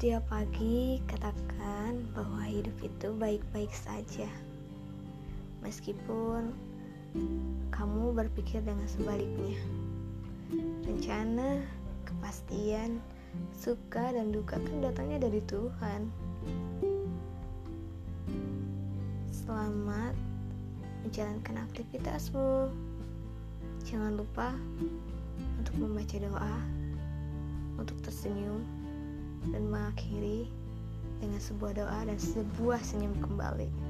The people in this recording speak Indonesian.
Setiap pagi katakan bahwa hidup itu baik-baik saja. Meskipun kamu berpikir dengan sebaliknya. Rencana, kepastian, suka dan duka kan datangnya dari Tuhan. Selamat menjalankan aktivitasmu. Jangan lupa untuk membaca doa, untuk tersenyum, dan mengakhiri dengan sebuah doa dan sebuah senyum kembali.